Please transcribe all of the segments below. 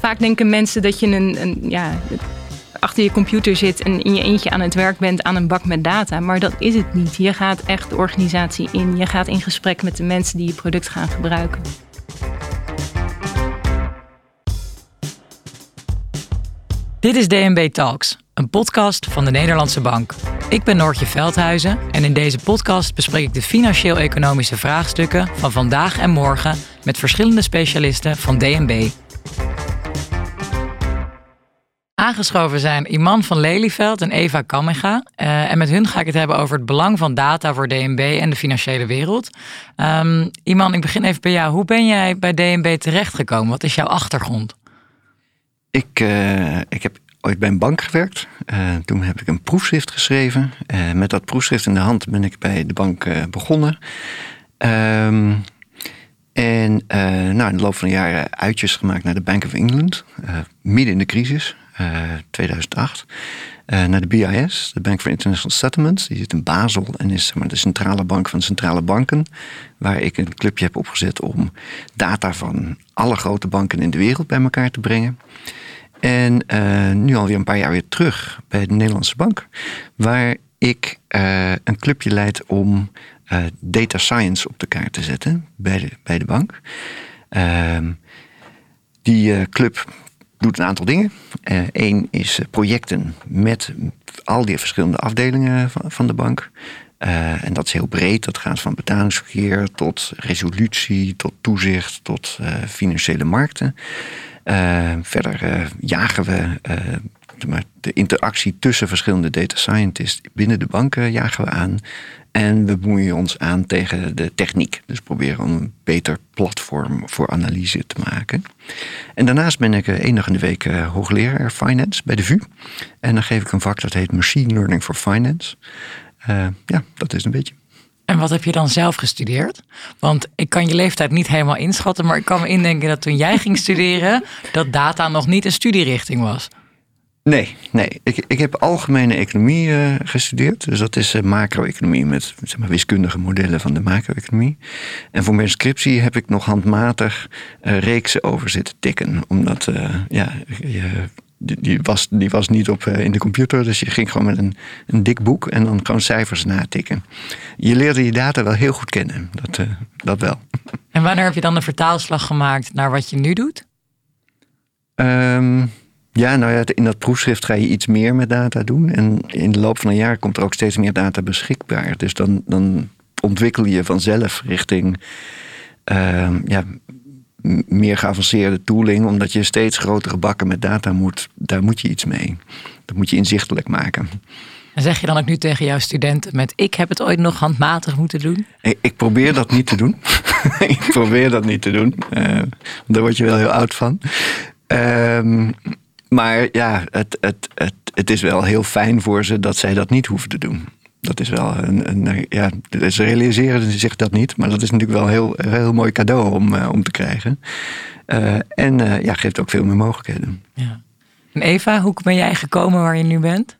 Vaak denken mensen dat je een, een ja, achter je computer zit en in je eentje aan het werk bent aan een bak met data. Maar dat is het niet. Je gaat echt de organisatie in. Je gaat in gesprek met de mensen die je product gaan gebruiken. Dit is DNB Talks, een podcast van de Nederlandse Bank. Ik ben Noortje Veldhuizen en in deze podcast bespreek ik de financieel-economische vraagstukken van vandaag en morgen met verschillende specialisten van DNB. Aangeschoven zijn Iman van Lelyveld en Eva Kamminga. Uh, en met hun ga ik het hebben over het belang van data voor DNB en de financiële wereld. Um, Iman, ik begin even bij jou. Hoe ben jij bij DNB terechtgekomen? Wat is jouw achtergrond? Ik, uh, ik heb ooit bij een bank gewerkt. Uh, toen heb ik een proefschrift geschreven. met dat proefschrift in de hand ben ik bij de bank begonnen. Um, en nou, in de loop van de jaren uitjes gemaakt naar de Bank of England. midden in de crisis. 2008. Uh, naar de BIS, de Bank for International Settlements. Die zit in Basel en is zeg maar, de centrale bank van centrale banken. Waar ik een clubje heb opgezet om data van alle grote banken in de wereld bij elkaar te brengen. En uh, nu alweer een paar jaar weer terug bij de Nederlandse Bank. Waar ik een clubje leid om data science op de kaart te zetten bij de, bij de bank. Ehm, die club doet een aantal dingen. Eén eh, is eh, projecten met al die verschillende afdelingen van, de bank. Uh, en dat is heel breed. Dat gaat van betalingsverkeer tot resolutie, tot toezicht, tot financiële markten. Verder jagen we de interactie tussen verschillende data scientists binnen de banken jagen we aan. En we bemoeien ons aan tegen de techniek. Dus proberen een beter platform voor analyse te maken. En daarnaast ben ik één dag in de week eh, hoogleraar finance bij de VU. En dan geef ik een vak dat heet Machine Learning for Finance. Uh, ja, dat is een beetje. En wat heb je dan zelf gestudeerd? Want ik kan je leeftijd niet helemaal inschatten, maar ik kan me indenken dat toen jij ging studeren, dat data nog niet een studierichting was. Nee, nee. Ik, ik heb algemene economie uh, gestudeerd. Dus dat is uh, macro-economie met zeg maar, wiskundige modellen van de macro-economie. En voor mijn scriptie heb ik nog handmatig uh, reeksen over zitten tikken. Omdat, ja, je, die, die, was, die was niet op in de computer. Dus je ging gewoon met een, een dik boek en dan gewoon cijfers natikken. Je leerde je data wel heel goed kennen. Dat, dat wel. En wanneer heb je dan de vertaalslag gemaakt naar wat je nu doet? Um, ja, nou ja, in dat proefschrift ga je iets meer met data doen. En in de loop van een jaar komt er ook steeds meer data beschikbaar. Dus dan, dan ontwikkel je vanzelf richting uh, ja, meer geavanceerde tooling. Omdat je steeds grotere bakken met data moet. Daar moet je iets mee. Dat moet je inzichtelijk maken. En zeg je dan ook nu tegen jouw studenten met ik heb het ooit nog handmatig moeten doen? Ik, probeer dat niet te doen. ik probeer dat niet te doen. Uh, daar word je wel heel oud van. Uh, maar ja, het, het, het, het is wel heel fijn voor ze dat zij dat niet hoeven te doen. Dat is wel een, een ja, ze realiseren zich dat niet, maar dat is natuurlijk wel een heel, heel mooi cadeau om, uh, om te krijgen. Uh, en uh, ja, geeft ook veel meer mogelijkheden. Ja. En Eva, hoe ben jij gekomen waar je nu bent?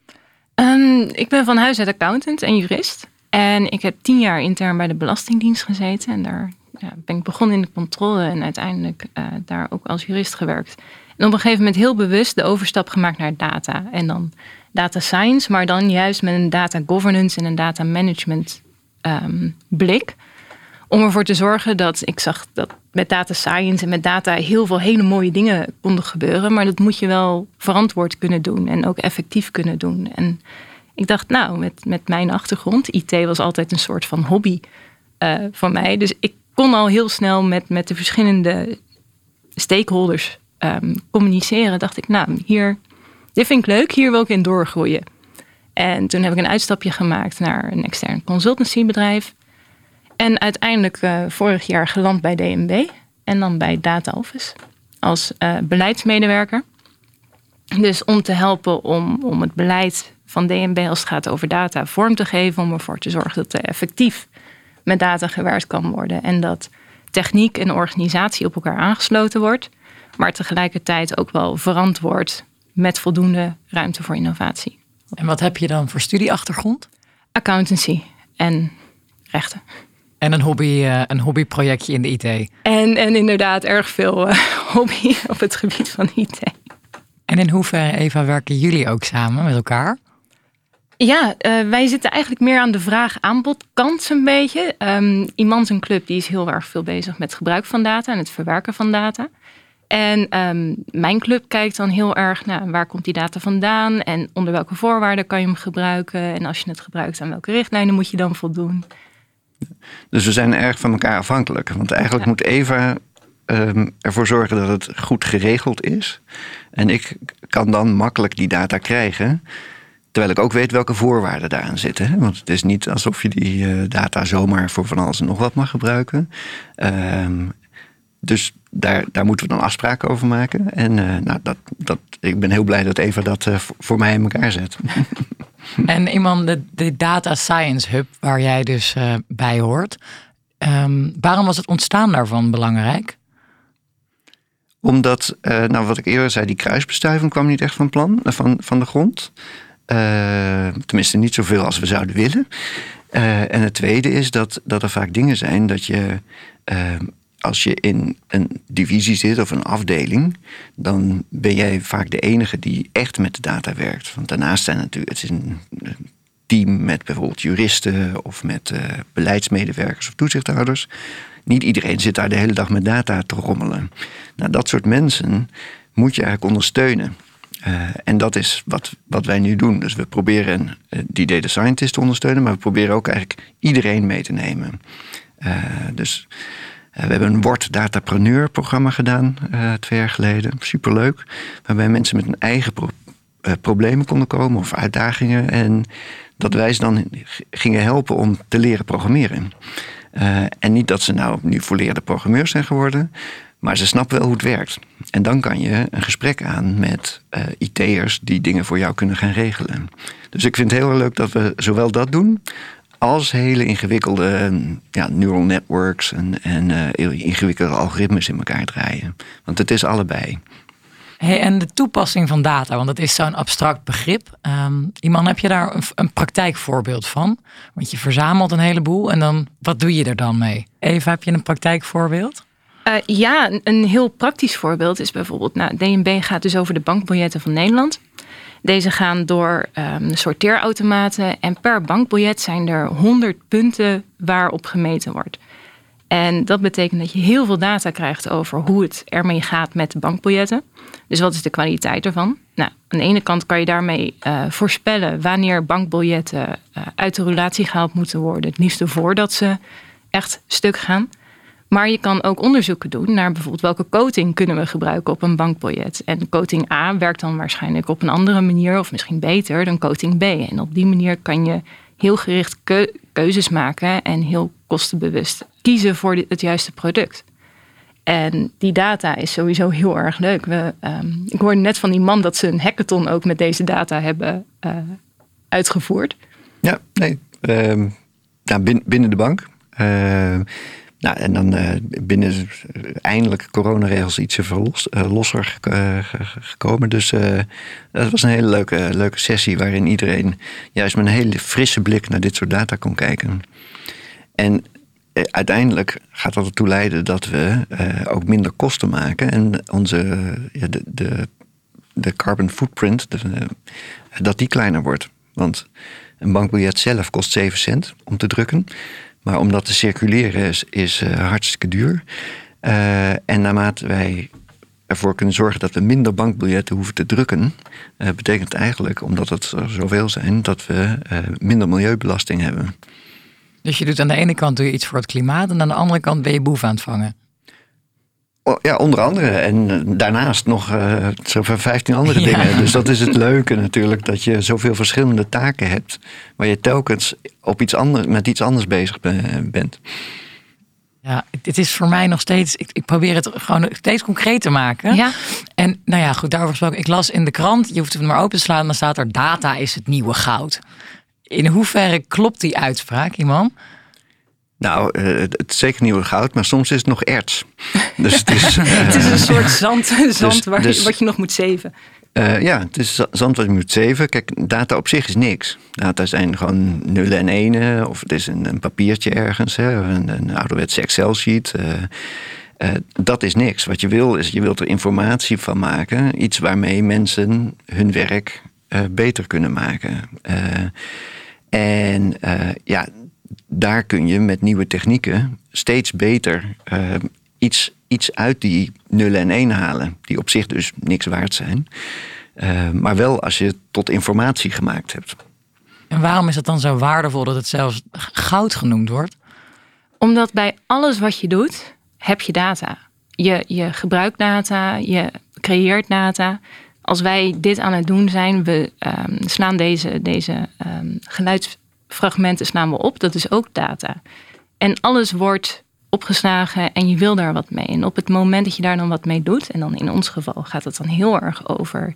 Um, ik ben van huis uit accountant en jurist. En ik heb tien jaar intern bij de Belastingdienst gezeten. En daar ja, ben ik begonnen in de controle en uiteindelijk daar ook als jurist gewerkt. En op een gegeven moment heel bewust de overstap gemaakt naar data. En dan data science, maar dan juist met een data governance en een data management um, blik. Om ervoor te zorgen dat ik zag dat met data science en met data heel veel hele mooie dingen konden gebeuren. Maar dat moet je wel verantwoord kunnen doen en ook effectief kunnen doen. En ik dacht, nou, met, met mijn achtergrond, IT was altijd een soort van hobby uh, voor mij. Dus ik kon al heel snel met, met de verschillende stakeholders um, communiceren, dacht ik, nou, hier, dit vind ik leuk, hier wil ik in doorgroeien. En toen heb ik een uitstapje gemaakt naar een extern consultancybedrijf. En uiteindelijk uh, vorig jaar geland bij DNB en dan bij Data Office als uh, beleidsmedewerker. Dus om te helpen om, om het beleid van DNB als het gaat over data vorm te geven, om ervoor te zorgen dat er effectief met data gewerkt kan worden en dat techniek en organisatie op elkaar aangesloten wordt maar tegelijkertijd ook wel verantwoord met voldoende ruimte voor innovatie. En wat heb je dan voor studieachtergrond? Accountancy en rechten. En een, hobby, uh, een hobbyprojectje in de IT. En, en inderdaad erg veel uh, hobby op het gebied van IT. En in hoeverre, Eva, werken jullie ook samen met elkaar? Ja, uh, wij zitten eigenlijk meer aan de vraag-aanbodkant een beetje. Um, Iemand een club die is heel erg veel bezig met het gebruik van data en het verwerken van data. En um, mijn club kijkt dan heel erg naar waar komt die data vandaan en onder welke voorwaarden kan je hem gebruiken. En als je het gebruikt, aan welke richtlijnen moet je dan voldoen. Dus we zijn erg van elkaar afhankelijk. Want eigenlijk moet Eva um, ervoor zorgen dat het goed geregeld is. En ik kan dan makkelijk die data krijgen. Terwijl ik ook weet welke voorwaarden daaraan zitten. Want het is niet alsof je die uh, data zomaar voor van alles en nog wat mag gebruiken. Um, dus daar, daar moeten we dan afspraken over maken. En uh, nou, dat, dat, ik ben heel blij dat Eva dat uh, voor mij in elkaar zet. en iemand, de, de Data Science Hub, waar jij dus uh, bij hoort. Um, waarom was het ontstaan daarvan belangrijk? Omdat, nou wat ik eerder zei, die kruisbestuiving kwam niet echt van plan, van, van de grond. tenminste, niet zoveel als we zouden willen. en het tweede is dat, dat er vaak dingen zijn dat je als je in een divisie zit of een afdeling, dan ben jij vaak de enige die echt met de data werkt. Want daarnaast zijn natuurlijk, het is een team met bijvoorbeeld juristen of met uh, beleidsmedewerkers of toezichthouders. Niet iedereen zit daar de hele dag met data te rommelen. Nou, dat soort mensen moet je eigenlijk ondersteunen. Uh, en dat is wat, wat wij nu doen. Dus we proberen uh, die data scientist te ondersteunen, maar we proberen ook eigenlijk iedereen mee te nemen. dus eh, we hebben een Word Datapreneur programma gedaan uh, twee jaar geleden. Superleuk. Waarbij mensen met een eigen uh, problemen konden komen of uitdagingen. En dat wij ze dan gingen helpen om te leren programmeren. En niet dat ze nou nu volleerde programmeurs zijn geworden. Maar ze snappen wel hoe het werkt. En dan kan je een gesprek aan met uh, IT'ers die dingen voor jou kunnen gaan regelen. Dus ik vind het heel leuk dat we zowel dat doen als hele ingewikkelde ja, neural networks en, en uh, ingewikkelde algoritmes in elkaar draaien. Want het is allebei. Hey, en de toepassing van data, want dat is zo'n abstract begrip. Um, iemand, heb je daar een, een, praktijkvoorbeeld van? Want je verzamelt een heleboel en dan, wat doe je er dan mee? Eva, heb je een praktijkvoorbeeld? Uh, ja, een heel praktisch voorbeeld is bijvoorbeeld, nou, DNB gaat dus over de bankbiljetten van Nederland. Deze gaan door um, sorteerautomaten en per bankbiljet zijn er 100 punten waarop gemeten wordt. En dat betekent dat je heel veel data krijgt over hoe het ermee gaat met de bankbiljetten. Dus wat is de kwaliteit ervan? Nou, aan de ene kant kan je daarmee uh, voorspellen wanneer bankbiljetten uh, uit de relatie gehaald moeten worden. Het liefste voordat ze echt stuk gaan. Maar je kan ook onderzoeken doen naar bijvoorbeeld welke coating kunnen we gebruiken op een bankbiljet. En coating A werkt dan waarschijnlijk op een andere manier of misschien beter dan coating B. En op die manier kan je heel gericht keuzes maken en heel kostenbewust kiezen voor het juiste product. En die data is sowieso heel erg leuk. We, um, ik hoorde net van die man dat ze een hackathon ook met deze data hebben uh, uitgevoerd. Ja, nee. Nou, binnen de bank. Uh, nou, en dan uh, binnen eindelijk coronaregels ietsje verlos, uh, losser uh, gekomen. Dus dat was een hele leuke, leuke sessie waarin iedereen juist met een hele frisse blik naar dit soort data kon kijken. En uiteindelijk gaat dat ertoe leiden dat we ook minder kosten maken en onze, de, de, de carbon footprint, dat die kleiner wordt. Want een bankbiljet zelf kost 7 cent om te drukken. Maar om dat te circuleren is, is uh, hartstikke duur. Uh, en naarmate wij ervoor kunnen zorgen dat we minder bankbiljetten hoeven te drukken, uh, betekent eigenlijk, omdat het er zoveel zijn, dat we minder milieubelasting hebben. Dus je doet aan de ene kant iets voor het klimaat en aan de andere kant ben je boef aan het vangen. Ja, onder andere. En eh, daarnaast nog uh, zo'n 15 andere dingen. Dus dat is het leuke natuurlijk, dat je zoveel verschillende taken hebt, waar je telkens op iets anders, met iets anders bezig bent. Ja, het is voor mij nog steeds. Ik, ik, probeer het gewoon steeds concreet te maken. Ja. En nou ja, goed, daarover gesproken. Ik las in de krant, je hoeft het maar open te slaan, dan staat er: data is het nieuwe goud. In hoeverre klopt die uitspraak, iemand? Nou, uh, het is zeker nieuwe goud, maar soms is het nog erts. Dus het, is, uh, het is een soort zand, zand dus, waar dus, wat je nog moet zeven. Uh, ja, het is moet 7. Kijk, data op zich is niks. Data zijn gewoon nullen en enen. Of het is een, een papiertje ergens. Hè, een, een ouderwetse Excel-sheet. Dat is niks. Wat je wil, is je wilt er informatie van maken. Iets waarmee mensen hun werk beter kunnen maken. en ja, daar kun je met nieuwe technieken steeds beter iets, iets uit die nullen en enen halen. Die op zich dus niks waard zijn. Uh, maar wel als je het tot informatie gemaakt hebt. En waarom is het dan zo waardevol dat het zelfs goud genoemd wordt? Omdat bij alles wat je doet, heb je data. Je, je gebruikt data, je creëert data. Als wij dit aan het doen zijn, we um, slaan deze, deze um, geluidsfragmenten slaan we op. Dat is ook data. En alles wordt opgeslagen en je wil daar wat mee. En op het moment dat je daar dan wat mee doet, en dan in ons geval gaat het dan heel erg over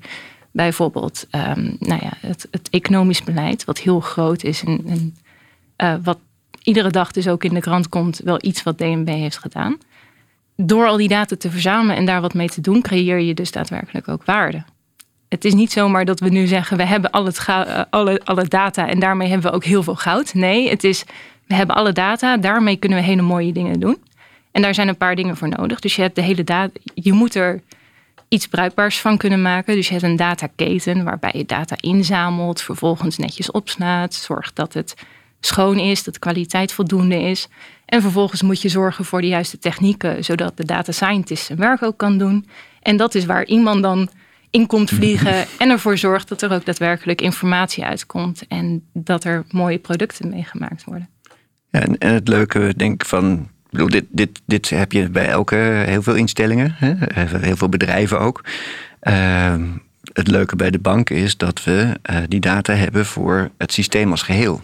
bijvoorbeeld um, nou ja, het, het, economisch beleid, wat heel groot is en, uh, wat iedere dag dus ook in de krant komt, wel iets wat DNB heeft gedaan. Door al die data te verzamelen en daar wat mee te doen, creëer je dus daadwerkelijk ook waarde. Het is niet zomaar dat we nu zeggen, we hebben al het uh, alle, alle data en daarmee hebben we ook heel veel goud. Nee, het is we hebben alle data, daarmee kunnen we hele mooie dingen doen. En daar zijn een paar dingen voor nodig. Dus je hebt de hele data, je moet er iets bruikbaars van kunnen maken. Dus je hebt een dataketen waarbij je data inzamelt, vervolgens netjes opslaat, zorgt dat het schoon is, dat kwaliteit voldoende is. En vervolgens moet je zorgen voor de juiste technieken, zodat de data scientist zijn werk ook kan doen. En dat is waar iemand dan in komt vliegen en ervoor zorgt dat er ook daadwerkelijk informatie uitkomt en dat er mooie producten meegemaakt worden. En, en het leuke, denk ik, van bedoel, dit, dit, dit heb je bij elke, heel veel instellingen, hè? heel veel bedrijven ook. Uh, het leuke bij de bank is dat we uh, die data hebben voor het systeem als geheel.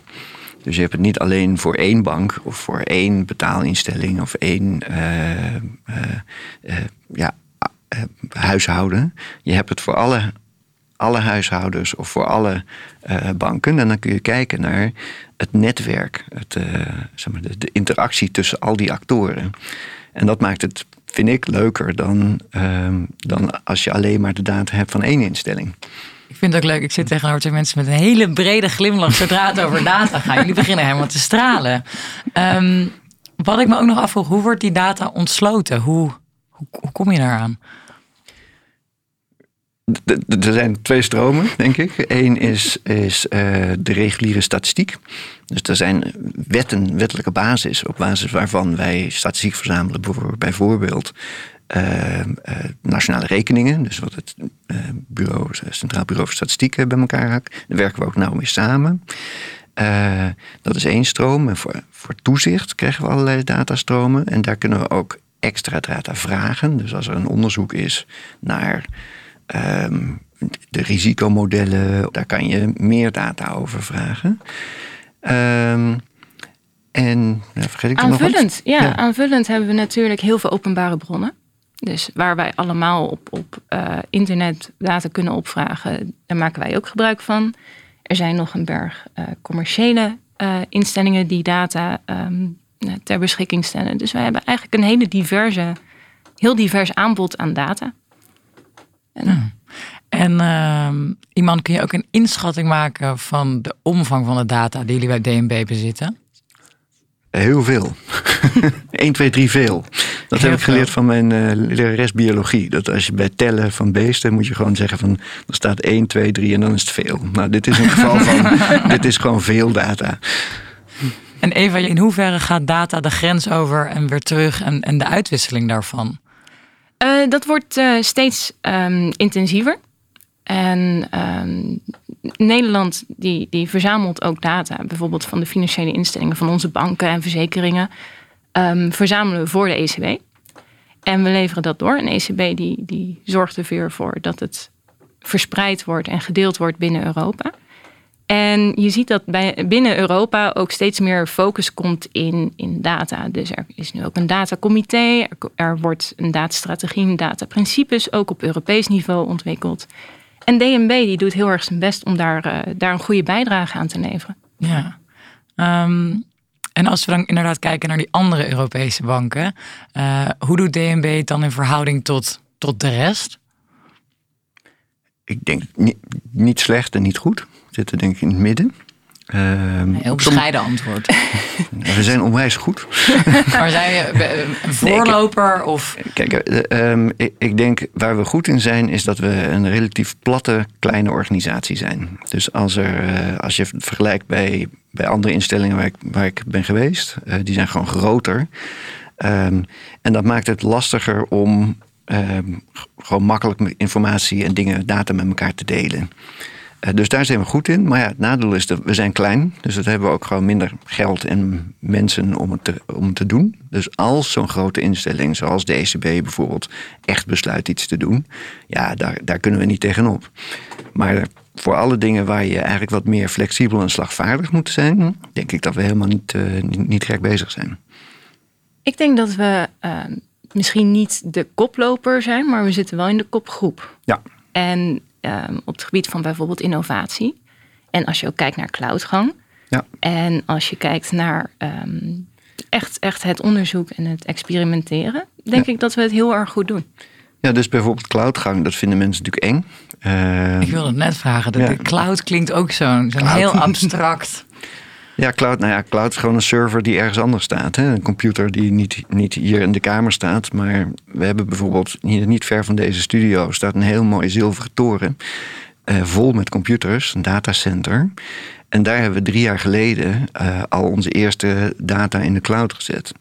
Dus je hebt het niet alleen voor één bank of voor één betaalinstelling of één uh, ja, huishouden. Je hebt het voor alle, alle huishoudens of voor alle banken. En dan kun je kijken naar het netwerk, het, uh, zeg maar de, interactie tussen al die actoren. En dat maakt het, vind ik, leuker dan, uh, dan als je alleen maar de data hebt van één instelling. Ik vind het ook leuk. Ik zit tegenover twee mensen met een hele brede glimlach zodra het over data gaat. Jullie beginnen helemaal te stralen. Um, wat ik me ook nog afvroeg, hoe wordt die data ontsloten? Hoe, hoe, hoe kom je daaraan? Er zijn twee stromen, denk ik. Eén is, is uh, de reguliere statistiek. Dus er zijn wetten, wettelijke basis, op basis waarvan wij statistiek verzamelen. Bijvoorbeeld uh, uh, nationale rekeningen, dus wat het bureau, Centraal Bureau voor Statistiek bij elkaar haakt. Daar werken we ook nauw mee samen. dat is één stroom. En voor, voor toezicht krijgen we allerlei datastromen. En daar kunnen we ook extra data vragen. Dus als er een onderzoek is naar Um, de risicomodellen, daar kan je meer data over vragen. Um, en ja, vergeet ik aanvullend, ja, ja, aanvullend hebben we natuurlijk heel veel openbare bronnen. Dus waar wij allemaal op, op uh, internet data kunnen opvragen, daar maken wij ook gebruik van. Er zijn nog een berg uh, commerciële uh, instellingen die data um, ter beschikking stellen. Dus wij hebben eigenlijk een hele diverse, heel divers aanbod aan data. En, en uh, iemand kun je ook een inschatting maken van de omvang van de data die jullie bij DNB bezitten? Heel veel. 1, 2, 3 veel. Dat heb ik geleerd van mijn uh, lerares biologie. Dat als je bij tellen van beesten moet je gewoon zeggen van er staat 1, 2, 3 en dan is het veel. Nou, dit is een geval van dit is gewoon veel data. En Eva, in hoeverre gaat data de grens over en weer terug en, en de uitwisseling daarvan? Uh, dat wordt uh, steeds um, intensiever. En um, Nederland die, die verzamelt ook data, bijvoorbeeld van de financiële instellingen van onze banken en verzekeringen, um, verzamelen we voor de ECB. En we leveren dat door. En de ECB die, die zorgt er weer voor dat het verspreid wordt en gedeeld wordt binnen Europa. En je ziet dat bij, binnen Europa ook steeds meer focus komt in, in data. Dus er is nu ook een datacomité, er, er wordt een datastrategie, een dataprincipes ook op Europees niveau ontwikkeld. En DNB die doet heel erg zijn best om daar, uh, daar een goede bijdrage aan te leveren. Ja. Um, en als we dan inderdaad kijken naar die andere Europese banken, uh, hoe doet DNB het dan in verhouding tot, tot de rest? ik denk niet, niet slecht en niet goed. Zitten denk ik in het midden. Ehm, Heel bescheiden antwoord. We zijn onwijs goed. maar zijn je een voorloper? of? Kijk, eh, ehm, ik, ik, denk waar we goed in zijn, is dat we een relatief platte, kleine organisatie zijn. Dus als, er, uh, als je vergelijkt bij, bij andere instellingen waar ik, waar ik ben geweest, uh, die zijn gewoon groter. Um, en dat maakt het lastiger om gewoon makkelijk informatie en dingen, data met elkaar te delen. Eh, dus daar zijn we goed in. Maar ja, het nadeel is dat we zijn klein. Dus dat hebben we ook gewoon minder geld en mensen om het te, om te doen. Dus als zo'n grote instelling zoals de ECB bijvoorbeeld echt besluit iets te doen. Ja, daar, daar kunnen we niet tegenop. Maar voor alle dingen waar je eigenlijk wat meer flexibel en slagvaardig moet zijn... denk ik dat we helemaal niet, uh, niet, gek bezig zijn. Ik denk dat we uh, misschien niet de koploper zijn... maar we zitten wel in de kopgroep. Ja. En Ehm, op het gebied van bijvoorbeeld innovatie. En als je ook kijkt naar cloudgang. Ja. En als je kijkt naar ehm, echt, echt het onderzoek en het experimenteren, denk ik dat we het heel erg goed doen. Ja, dus bijvoorbeeld cloudgang, dat vinden mensen natuurlijk eng. Uh, ik wilde het net vragen. De, cloud klinkt ook zo'n zo heel abstract. Ja, cloud, nou ja, cloud is gewoon een server die ergens anders staat. Hè? Een computer die niet, niet hier in de kamer staat. Maar we hebben bijvoorbeeld hier niet ver van deze studio staat een heel mooi zilveren toren. Uh, vol met computers, een datacenter. En daar hebben we drie jaar geleden uh, al onze eerste data in de cloud gezet.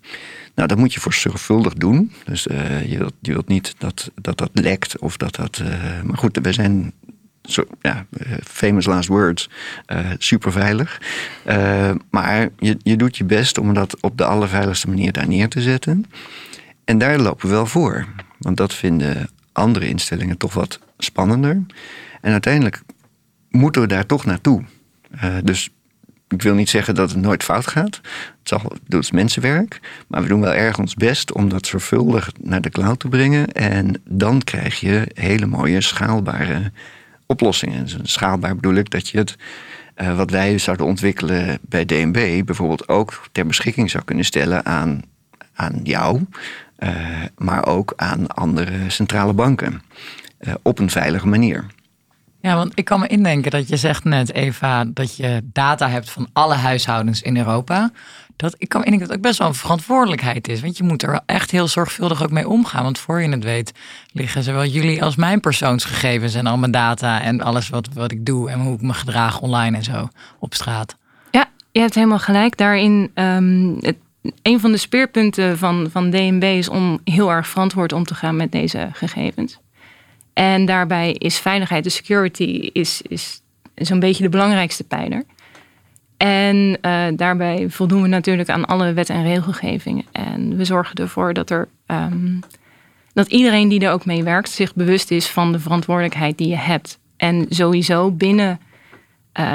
Nou, dat moet je voor zorgvuldig doen. Dus uh, je, wilt, je wilt niet dat dat, dat lekt of dat dat. maar goed, we zijn ja, eh, famous last words, uh, super veilig. Uh, maar je, je doet je best om dat op de allerveiligste manier daar neer te zetten. En daar lopen we wel voor. Want dat vinden andere instellingen toch wat spannender. En uiteindelijk moeten we daar toch naartoe. Dus ik wil niet zeggen dat het nooit fout gaat. Het is mensenwerk. Maar we doen wel erg ons best om dat zorgvuldig naar de cloud te brengen. En dan krijg je hele mooie schaalbare oplossingen. Dus schaalbaar bedoel ik dat je het uh, wat wij zouden ontwikkelen bij DNB bijvoorbeeld ook ter beschikking zou kunnen stellen aan, aan jou, uh, maar ook aan andere centrale banken uh, op een veilige manier. Ja, want ik kan me indenken dat je zegt net, Eva, dat je data hebt van alle huishoudens in Europa dat ik kan ik dat ook best wel een verantwoordelijkheid is. Want je moet er echt heel zorgvuldig ook mee omgaan. Want voor je het weet, liggen zowel jullie als mijn persoonsgegevens en al mijn data en alles wat, wat ik doe en hoe ik me gedraag online en zo op straat. Ja, je hebt helemaal gelijk. Daarin, um, het, een van de speerpunten van, van DNB is om heel erg verantwoord om te gaan met deze gegevens. En daarbij is veiligheid, de security, is, is zo'n beetje de belangrijkste pijler. En uh, daarbij voldoen we natuurlijk aan alle wet- en regelgevingen. En we zorgen ervoor dat, er, um, dat iedereen die er ook mee werkt zich bewust is van de verantwoordelijkheid die je hebt. En sowieso binnen, uh,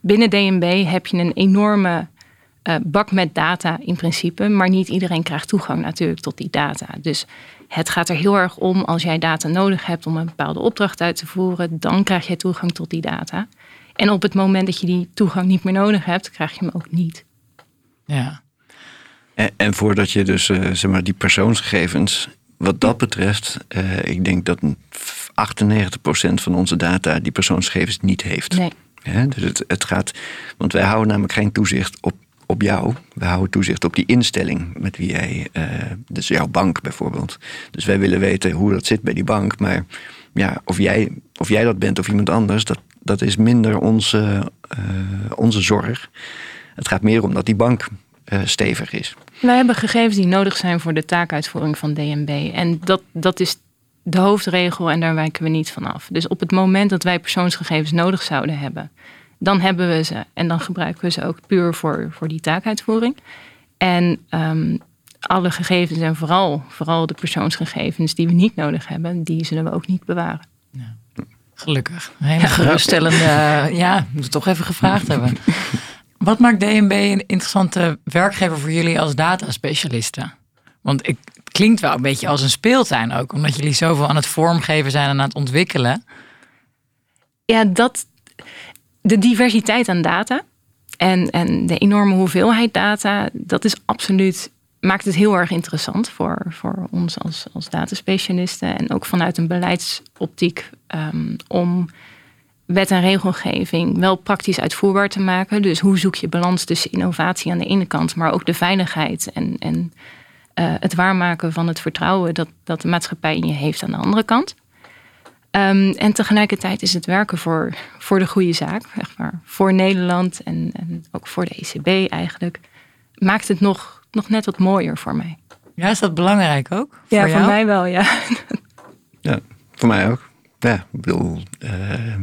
binnen DNB heb je een enorme uh, bak met data in principe. Maar niet iedereen krijgt toegang natuurlijk tot die data. Dus het gaat er heel erg om als jij data nodig hebt om een bepaalde opdracht uit te voeren. Dan krijg je toegang tot die data. En op het moment dat je die toegang niet meer nodig hebt, krijg je hem ook niet. Ja. En, en voordat je dus uh, zeg maar die persoonsgegevens, wat dat betreft, uh, ik denk dat 98% van onze data die persoonsgegevens niet heeft. Nee. Ja, dus het, het gaat, want wij houden namelijk geen toezicht op, op jou. We houden toezicht op die instelling met wie jij, uh, dus jouw bank bijvoorbeeld. Dus wij willen weten hoe dat zit bij die bank. Maar ja, of jij, of jij dat bent of iemand anders, dat, dat is minder onze, uh, onze zorg. Het gaat meer om dat die bank uh, stevig is. Wij hebben gegevens die nodig zijn voor de taakuitvoering van DNB. En dat, dat is de hoofdregel en daar wijken we niet van af. Dus op het moment dat wij persoonsgegevens nodig zouden hebben, dan hebben we ze. En dan gebruiken we ze ook puur voor, voor die taakuitvoering. En um, alle gegevens en vooral, vooral de persoonsgegevens die we niet nodig hebben, die zullen we ook niet bewaren. Ja. Gelukkig. Een hele geruststellende, ja, moet toch even gevraagd hebben. Wat maakt DNB een interessante werkgever voor jullie als dataspecialisten? Want het klinkt wel een beetje als een speeltuin ook, omdat jullie zoveel aan het vormgeven zijn en aan het ontwikkelen. Ja, dat, de diversiteit aan data en, en de enorme hoeveelheid data, dat is absoluut maakt het heel erg interessant voor, voor ons als, als dataspecialisten. En ook vanuit een beleidsoptiek um, om wet en regelgeving wel praktisch uitvoerbaar te maken. Dus hoe zoek je balans tussen innovatie aan de ene kant, maar ook de veiligheid en, en uh, het waarmaken van het vertrouwen dat, dat de maatschappij in je heeft aan de andere kant. Um, en tegelijkertijd is het werken voor, voor de goede zaak, zeg maar, voor Nederland en, en ook voor de ECB eigenlijk, maakt het nog, nog net wat mooier voor mij. Ja, is dat belangrijk ook? Ja, voor, voor mij wel, ja. Ja, voor mij ook. Ja, ik bedoel, uh,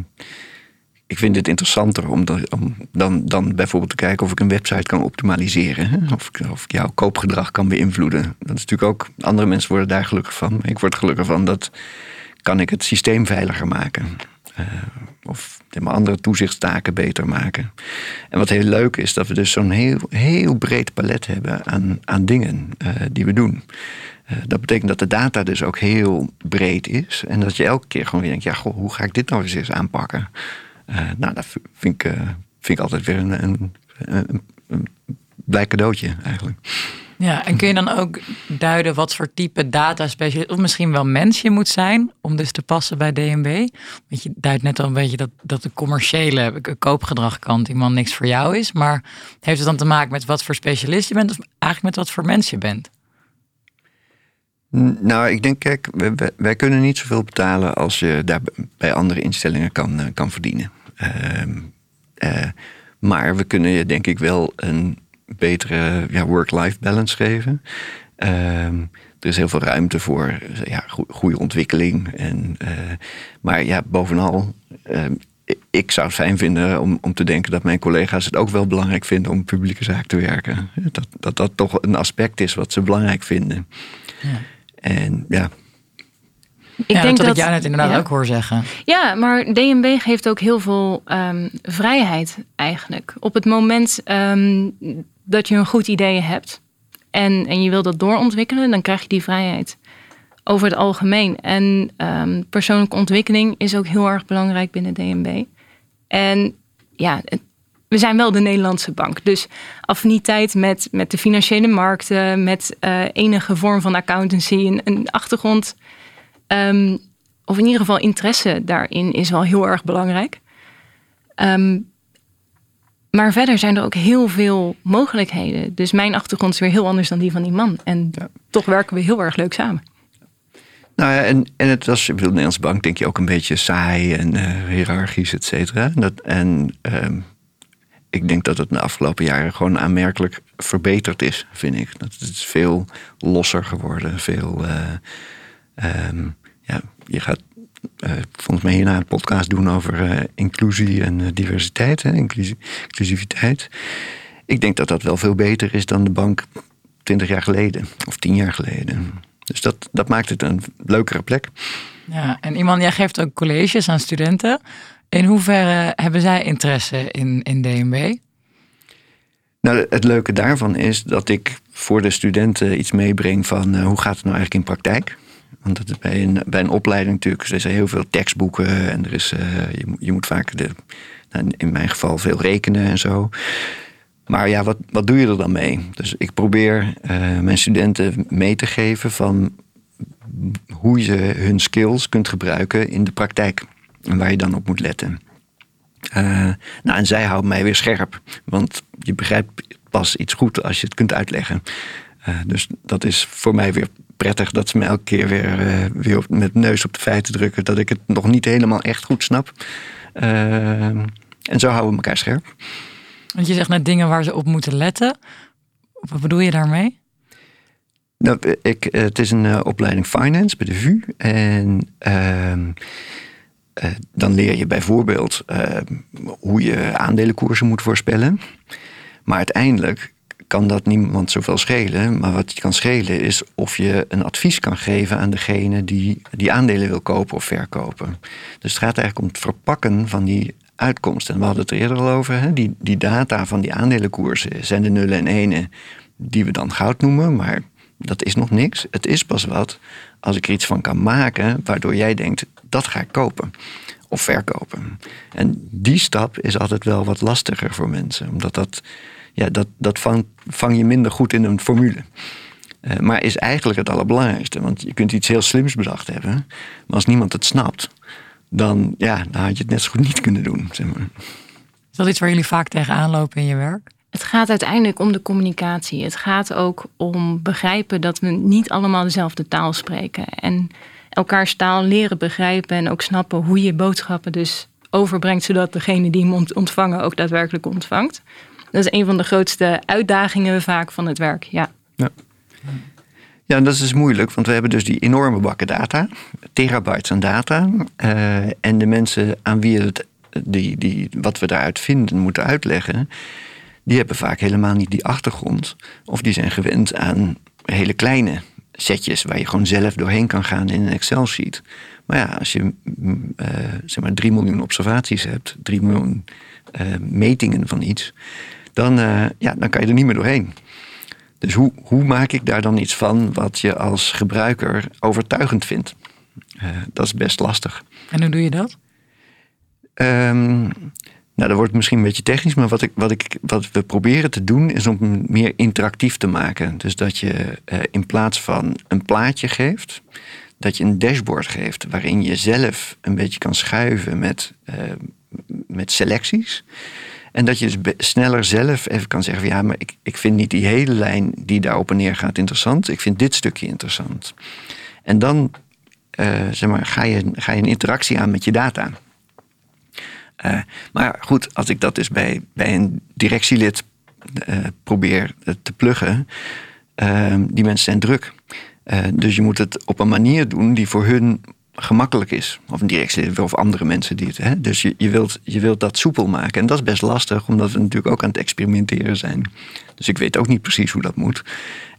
ik vind het interessanter om, om, dan, dan bijvoorbeeld te kijken of ik een website kan optimaliseren. Hè? Of, ik, of ik jouw koopgedrag kan beïnvloeden. Dat is natuurlijk ook, andere mensen worden daar gelukkig van. Ik word gelukkig van dat kan ik het systeem veiliger maken. Uh, of andere toezichtstaken beter maken. En wat heel leuk is, dat we dus zo'n heel, heel breed palet hebben aan, aan dingen uh, die we doen. Uh, dat betekent dat de data dus ook heel breed is. En dat je elke keer gewoon weer denkt, ja, goh, hoe ga ik dit nou eens eens aanpakken? nou, dat vind ik, vind ik altijd weer een, een, een, een blij cadeautje eigenlijk. Ja, en kun je dan ook duiden wat voor type data specialist of misschien wel mens je moet zijn om dus te passen bij DNB? Want je duidt net al een beetje dat, dat de commerciële koopgedragkant iemand niks voor jou is. Maar heeft het dan te maken met wat voor specialist je bent of eigenlijk met wat voor mens je bent? Nou, ik denk, kijk, wij, kunnen niet zoveel betalen als je daar bij andere instellingen kan, eh, kan verdienen. Uh, uh, maar we kunnen je denk ik wel een betere ja, work-life balance geven. Ehm, er is heel veel ruimte voor ja, goede ontwikkeling. En, uh, maar ja, bovenal, uh, ik zou het fijn vinden om, om te denken dat mijn collega's het ook wel belangrijk vinden om publieke zaak te werken. Dat dat, dat toch een aspect is wat ze belangrijk vinden. Ja. En ja, ik denk dat, dat ik jou net inderdaad ook hoor zeggen. Ja, maar DNB geeft ook heel veel um, vrijheid eigenlijk. Op het moment um, dat je een goed idee hebt en, en je wil dat doorontwikkelen, dan krijg je die vrijheid over het algemeen. En um, persoonlijke ontwikkeling is ook heel erg belangrijk binnen DNB. En ja, we zijn wel de Nederlandse bank. Dus affiniteit met, met de financiële markten, met uh, enige vorm van accountancy, een, een achtergrond, um, of in ieder geval interesse daarin, is wel heel erg belangrijk. Um, maar verder zijn er ook heel veel mogelijkheden. Dus mijn achtergrond is weer heel anders dan die van die man. En toch werken we heel erg leuk samen. Nou ja, en, en het was, ik bedoel, de Nederlandse bank denk je ook een beetje saai en uh, hiërarchisch, et cetera. En, dat, en um, ik denk dat het de afgelopen jaren gewoon aanmerkelijk verbeterd is, vind ik. Dat het is veel losser geworden, veel... Uh, um, ja, je gaat volgens mij hierna een podcast doen over uh, inclusie en uh, diversiteit, hè, inclusiviteit. Ik denk dat dat wel veel beter is dan de bank 20 jaar geleden of 10 jaar geleden. Dus dat, dat maakt het een leukere plek. Ja, en iemand, jij geeft ook colleges aan studenten. In hoeverre hebben zij interesse in, in DNB? Nou, het leuke daarvan is dat ik voor de studenten iets meebreng van hoe gaat het nou eigenlijk in praktijk? Want bij, een, bij een opleiding natuurlijk, er zijn heel veel tekstboeken en er is, uh, je, je, moet vaak, de, nou, in mijn geval, veel rekenen en zo. Maar ja, wat, wat doe je er dan mee? Dus ik probeer uh, mijn studenten mee te geven van hoe je hun skills kunt gebruiken in de praktijk. En waar je dan op moet letten. Uh, nou, en zij houden mij weer scherp. Want je begrijpt pas iets goed als je het kunt uitleggen. Dus dat is voor mij weer prettig dat ze me elke keer weer, uh, weer met neus op de feiten drukken. Dat ik het nog niet helemaal echt goed snap. Uh, en zo houden we elkaar scherp. Want je zegt net dingen waar ze op moeten letten. Wat bedoel je daarmee? Nou, ik, het is een uh, opleiding finance bij de VU. En ehm, dan leer je bijvoorbeeld hoe je aandelenkoersen moet voorspellen. Maar uiteindelijk kan dat niemand zoveel schelen. Maar wat je kan schelen is of je een advies kan geven aan degene die die aandelen wil kopen of verkopen. Dus het gaat eigenlijk om het verpakken van die uitkomsten. En we hadden het er eerder al over. Hè? Die, die data van die aandelenkoersen zijn de nullen en enen die we dan goud noemen. Maar dat is nog niks. Het is pas wat als ik er iets van kan maken waardoor jij denkt dat ga ik kopen of verkopen. En die stap is altijd wel wat lastiger voor mensen, omdat dat ja, dat, dat vang, vang je minder goed in een formule. Uh, maar is eigenlijk het allerbelangrijkste. Want je kunt iets heel slims bedacht hebben. Maar als niemand het snapt, dan, ja, dan had je het net zo goed niet kunnen doen. Zeg maar. Is dat iets waar jullie vaak tegenaan lopen in je werk? Het gaat uiteindelijk om de communicatie. Het gaat ook om begrijpen dat we niet allemaal dezelfde taal spreken. En elkaars taal leren begrijpen en ook snappen hoe je boodschappen dus overbrengt, zodat degene die hem ontvangen ook daadwerkelijk ontvangt. Dat is een van de grootste uitdagingen vaak van het werk. Ja. ja. Ja, dat is dus moeilijk, want we hebben dus die enorme bakken data, terabytes aan data. Uh, en de mensen aan wie het, die, die, wat we daaruit vinden moeten uitleggen, die hebben vaak helemaal niet die achtergrond. Of die zijn gewend aan hele kleine setjes waar je gewoon zelf doorheen kan gaan in een Excel-sheet. Maar ja, als je uh, zeg maar 3 miljoen observaties hebt, 3 miljoen uh, metingen van iets, dan, uh, ja, dan kan je er niet meer doorheen. Dus hoe, hoe maak ik daar dan iets van wat je als gebruiker overtuigend vindt? dat is best lastig. En hoe doe je dat? Um, nou, dat wordt misschien een beetje technisch, maar wat, ik, wat, ik, wat we proberen te doen is om het meer interactief te maken. Dus dat je uh, in plaats van een plaatje geeft, dat je een dashboard geeft waarin je zelf een beetje kan schuiven met, uh, met selecties. En dat je dus sneller zelf even kan zeggen: van, ja, maar ik, ik vind niet die hele lijn die daar op en neer gaat interessant. Ik vind dit stukje interessant. En dan uh, zeg maar, ga, je, ga je een interactie aan met je data. Uh, maar goed, als ik dat dus bij, bij een directielid uh, probeer te pluggen, die mensen zijn druk. dus je moet het op een manier doen die voor hun gemakkelijk is. Of een directielid of andere mensen die het. Hè? Dus je, je, wilt, je wilt dat soepel maken. En dat is best lastig, omdat we natuurlijk ook aan het experimenteren zijn. Dus ik weet ook niet precies hoe dat moet.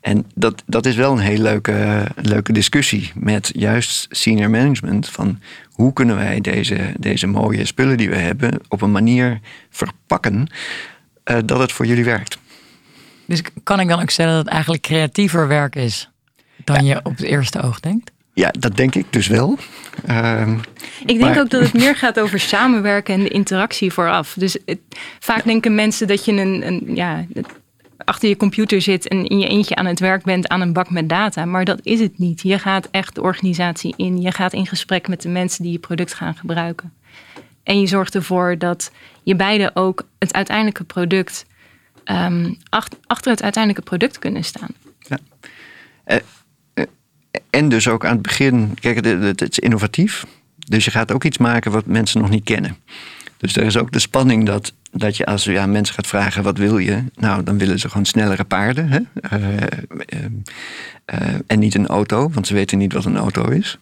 En dat, dat is wel een hele leuke, leuke discussie met juist senior management. Van hoe kunnen wij deze, deze mooie spullen die we hebben op een manier verpakken uh, dat het voor jullie werkt. Dus kan ik dan ook stellen dat het eigenlijk creatiever werk is dan je op het eerste oog denkt? Ja, dat denk ik dus wel. Uh, ik denk ook dat het meer gaat over samenwerken en de interactie vooraf. Dus het, vaak denken mensen dat je een, een ja, achter je computer zit en in je eentje aan het werk bent aan een bak met data. Maar dat is het niet. Je gaat echt de organisatie in. Je gaat in gesprek met de mensen die je product gaan gebruiken. En je zorgt ervoor dat je beide ook het uiteindelijke product um, achter het uiteindelijke product kunnen staan. Ja. Uh, en dus ook aan het begin, kijk, het is innovatief. Dus je gaat ook iets maken wat mensen nog niet kennen. Dus er is ook de spanning dat, dat je als je aan mensen gaat vragen wat wil je, nou dan willen ze gewoon snellere paarden. Hè? Uh, uh, en niet een auto, want ze weten niet wat een auto is.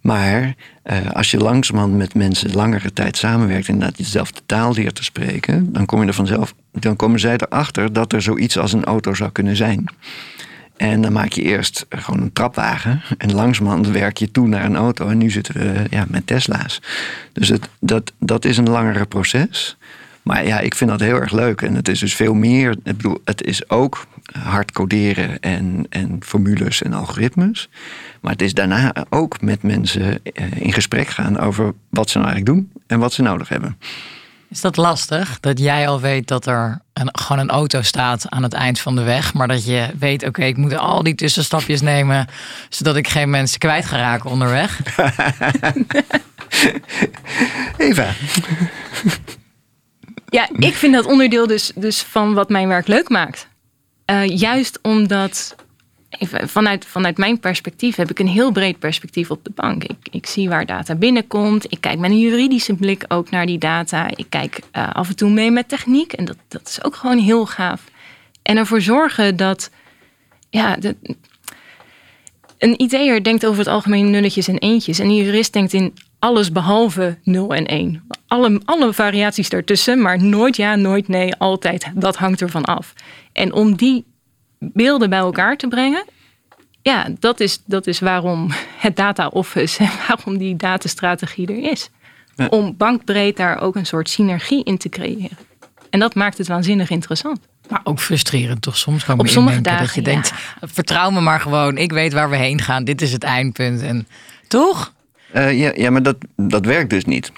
maar als je langzamerhand met mensen langere tijd samenwerkt en dat je dezelfde taal leert te spreken, dan kom je er vanzelf, dan komen zij erachter dat er zoiets als een auto zou kunnen zijn. En dan maak je eerst gewoon een trapwagen. En langzamerhand werk je toe naar een auto. En nu zitten we ja, met Tesla's. Dus het, dat, dat is een langere proces. Maar ja, ik vind dat heel erg leuk. En het is dus veel meer. Ik bedoel, het is ook hard coderen en, en formules en algoritmes. Maar het is daarna ook met mensen eh, in gesprek gaan over wat ze nou eigenlijk doen en wat ze nodig hebben. Is dat lastig? Dat jij al weet dat er een, gewoon een auto staat aan het eind van de weg. Maar dat je weet, oké, ik moet al die tussenstapjes nemen. Zodat ik geen mensen kwijt ga raken onderweg. Eva. Ja, ik vind dat onderdeel dus, dus van wat mijn werk leuk maakt. Uh, juist omdat vanuit, vanuit mijn perspectief heb ik een heel breed perspectief op de bank. Ik, ik zie waar data binnenkomt. Ik kijk met een juridische blik ook naar die data. Ik kijk uh, af en toe mee met techniek. En dat, dat is ook gewoon heel gaaf. En ervoor zorgen dat. Ja, een IT'er denkt over het algemeen nulletjes en eentjes. En een jurist denkt in alles behalve 0 en 1. Alle, alle variaties daartussen, maar nooit ja, nooit nee, altijd. Dat hangt ervan af. En om die beelden bij elkaar te brengen. Ja, dat is, dat is waarom het data office en waarom die datastrategie er is. Om bankbreed daar ook een soort synergie in te creëren. En dat maakt het waanzinnig interessant. Maar ook frustrerend toch soms? Kan Op sommige dagen, dat je denkt, vertrouw me maar gewoon. Ik weet waar we heen gaan. Dit is het eindpunt. En toch? Uh, ja, ja, maar dat, dat werkt dus niet.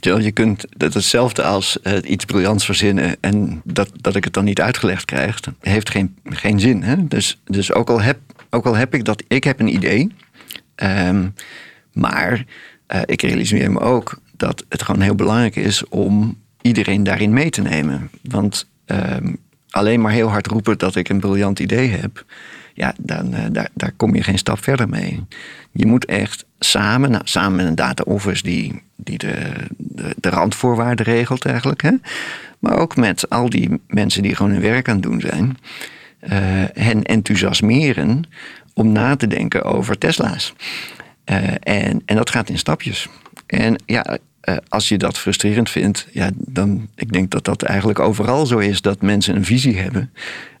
Je kunt dat hetzelfde als uh, iets briljants verzinnen en dat, dat ik het dan niet uitgelegd krijg, heeft geen, geen zin. Hè? Dus, dus ook, al heb, ook al heb ik dat, ik heb een idee, um, maar uh, ik realiseer me ook dat het gewoon heel belangrijk is om iedereen daarin mee te nemen. Want um, alleen maar heel hard roepen dat ik een briljant idee heb, ja, dan, uh, daar, daar kom je geen stap verder mee. Je moet echt samen, nou, samen met een data office die, die de, de, de randvoorwaarden regelt eigenlijk. Hè? Maar ook met al die mensen die gewoon hun werk aan het doen zijn. Uh, hen enthousiasmeren om na te denken over Tesla's. Uh, en, en dat gaat in stapjes. En ja, uh, als je dat frustrerend vindt, ja, dan ik denk dat dat eigenlijk overal zo is dat mensen een visie hebben.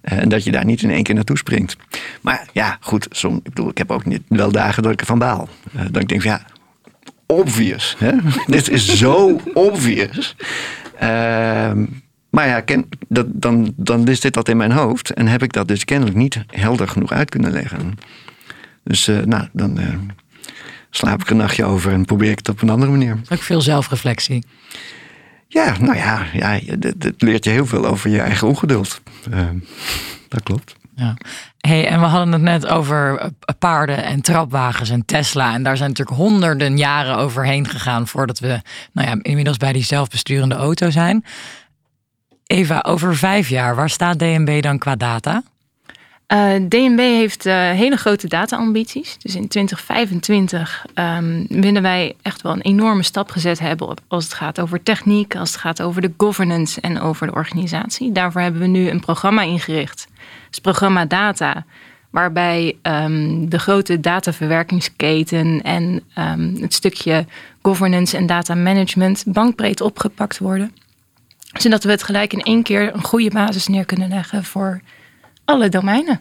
Uh, en dat je daar niet in één keer naartoe springt. Maar ja, goed, som, ik bedoel, ik heb ook niet wel dagen dat ik ervan baal. Dat ik denk van ja, obvious. Hè? Dit is zo obvious. Ehm, maar ja, ken, dat, dan, dan is dit dat in mijn hoofd. En heb ik dat dus kennelijk niet helder genoeg uit kunnen leggen. Dus nou, dan slaap ik een nachtje over en probeer ik het op een andere manier. Ook veel zelfreflectie. Ja, nou ja, ja het leert je heel veel over je eigen ongeduld. Uh, dat klopt. Ja. Hey, en we hadden het net over eh, paarden en trapwagens en Tesla. En daar zijn natuurlijk honderden jaren overheen gegaan voordat we nou ja, inmiddels bij die zelfbesturende auto zijn. Eva, over vijf jaar, waar staat DNB dan qua data? Uh, eh, DNB heeft uh, hele grote data-ambities. Dus in 2025 um, willen wij echt wel een enorme stap gezet hebben als het gaat over techniek, als het gaat over de governance en over de organisatie. Daarvoor hebben we nu een programma ingericht. Het programma Data, waarbij um, de grote dataverwerkingsketen en um, het stukje governance en data management bankbreed opgepakt worden. Zodat we het gelijk in één keer een goede basis neer kunnen leggen voor alle domeinen.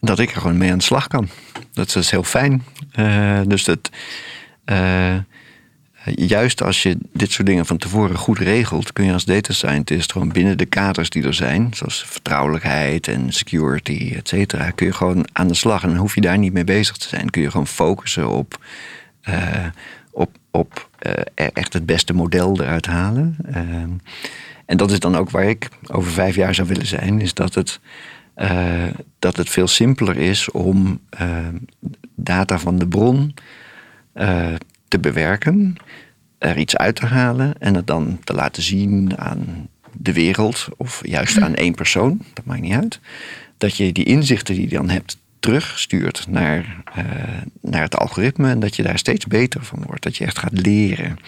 Dat ik er gewoon mee aan de slag kan. Dat is heel fijn. Uh, dus dat. Uh, juist als je dit soort dingen van tevoren goed regelt, kun je als data scientist gewoon binnen de kaders die er zijn, zoals vertrouwelijkheid en security, et cetera, kun je gewoon aan de slag. En dan hoef je daar niet mee bezig te zijn. Kun je gewoon focussen op, uh, op, op echt het beste model eruit halen. En dat is dan ook waar ik over vijf jaar zou willen zijn, is dat het, uh, dat het veel simpeler is om uh, data van de bron uh, te bewerken, er iets uit te halen en het dan te laten zien aan de wereld of juist aan één persoon, dat maakt niet uit. Dat je die inzichten die je dan hebt terugstuurt naar, naar het algoritme en dat je daar steeds beter van wordt. Dat je echt gaat leren.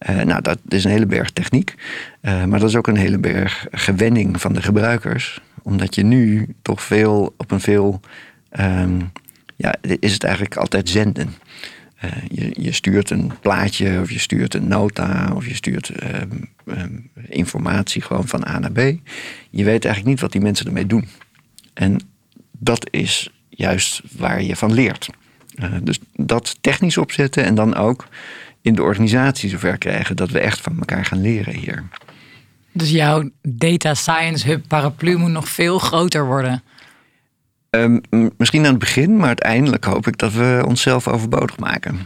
Uh, nou, dat is een hele berg techniek. Uh, maar dat is ook een hele berg gewenning van de gebruikers. Omdat je nu toch veel op een veel. Um, ja, is het eigenlijk altijd zenden. Uh, je, je, stuurt een plaatje of je stuurt een nota of je stuurt um, um, informatie gewoon van A naar B. Je weet eigenlijk niet wat die mensen ermee doen. En dat is juist waar je van leert. dus dat technisch opzetten en dan ook in de organisatie zover krijgen dat we echt van elkaar gaan leren hier. Dus jouw data science hub paraplu moet nog veel groter worden. Um, misschien aan het begin, maar uiteindelijk hoop ik dat we onszelf overbodig maken.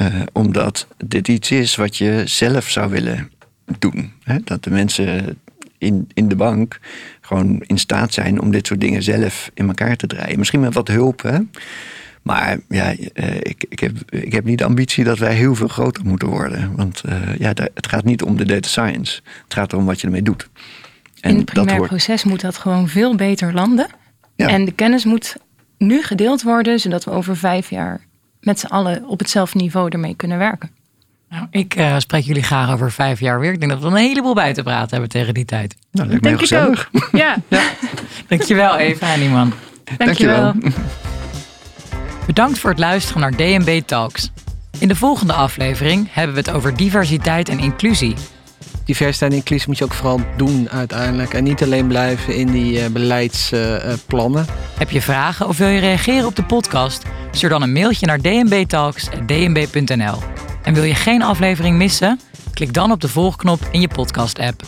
Uh, omdat dit iets is wat je zelf zou willen doen. Hè? Dat de mensen in, in de bank gewoon in staat zijn om dit soort dingen zelf in elkaar te draaien. Misschien met wat hulp. Hè? Maar ja, eh, ik, ik, heb, ik heb niet de ambitie dat wij heel veel groter moeten worden. Want uh, ja, het gaat niet om de data science. Het gaat erom wat je ermee doet. En In het primair hoort... proces moet dat gewoon veel beter landen. Ja. En de kennis moet nu gedeeld worden, zodat we over vijf jaar met z'n allen op hetzelfde niveau ermee kunnen werken. Nou, ik uh, spreek jullie graag over vijf jaar weer. Ik denk dat we een heleboel bij te praten hebben tegen die tijd. Nou, dat denk ik ook. Ja. ja. Dankjewel Eva en Iman. Dankjewel. Dankjewel. Bedankt voor het luisteren naar DNB Talks. In de volgende aflevering hebben we het over diversiteit en inclusie. Diversiteit en inclusie moet je ook vooral doen uiteindelijk. En niet alleen blijven in die uh, beleidsplannen. Heb je vragen of wil je reageren op de podcast? Stuur dan een mailtje naar dnbtalks.dnb.nl. En wil je geen aflevering missen? Klik dan op de volgknop in je podcast-app.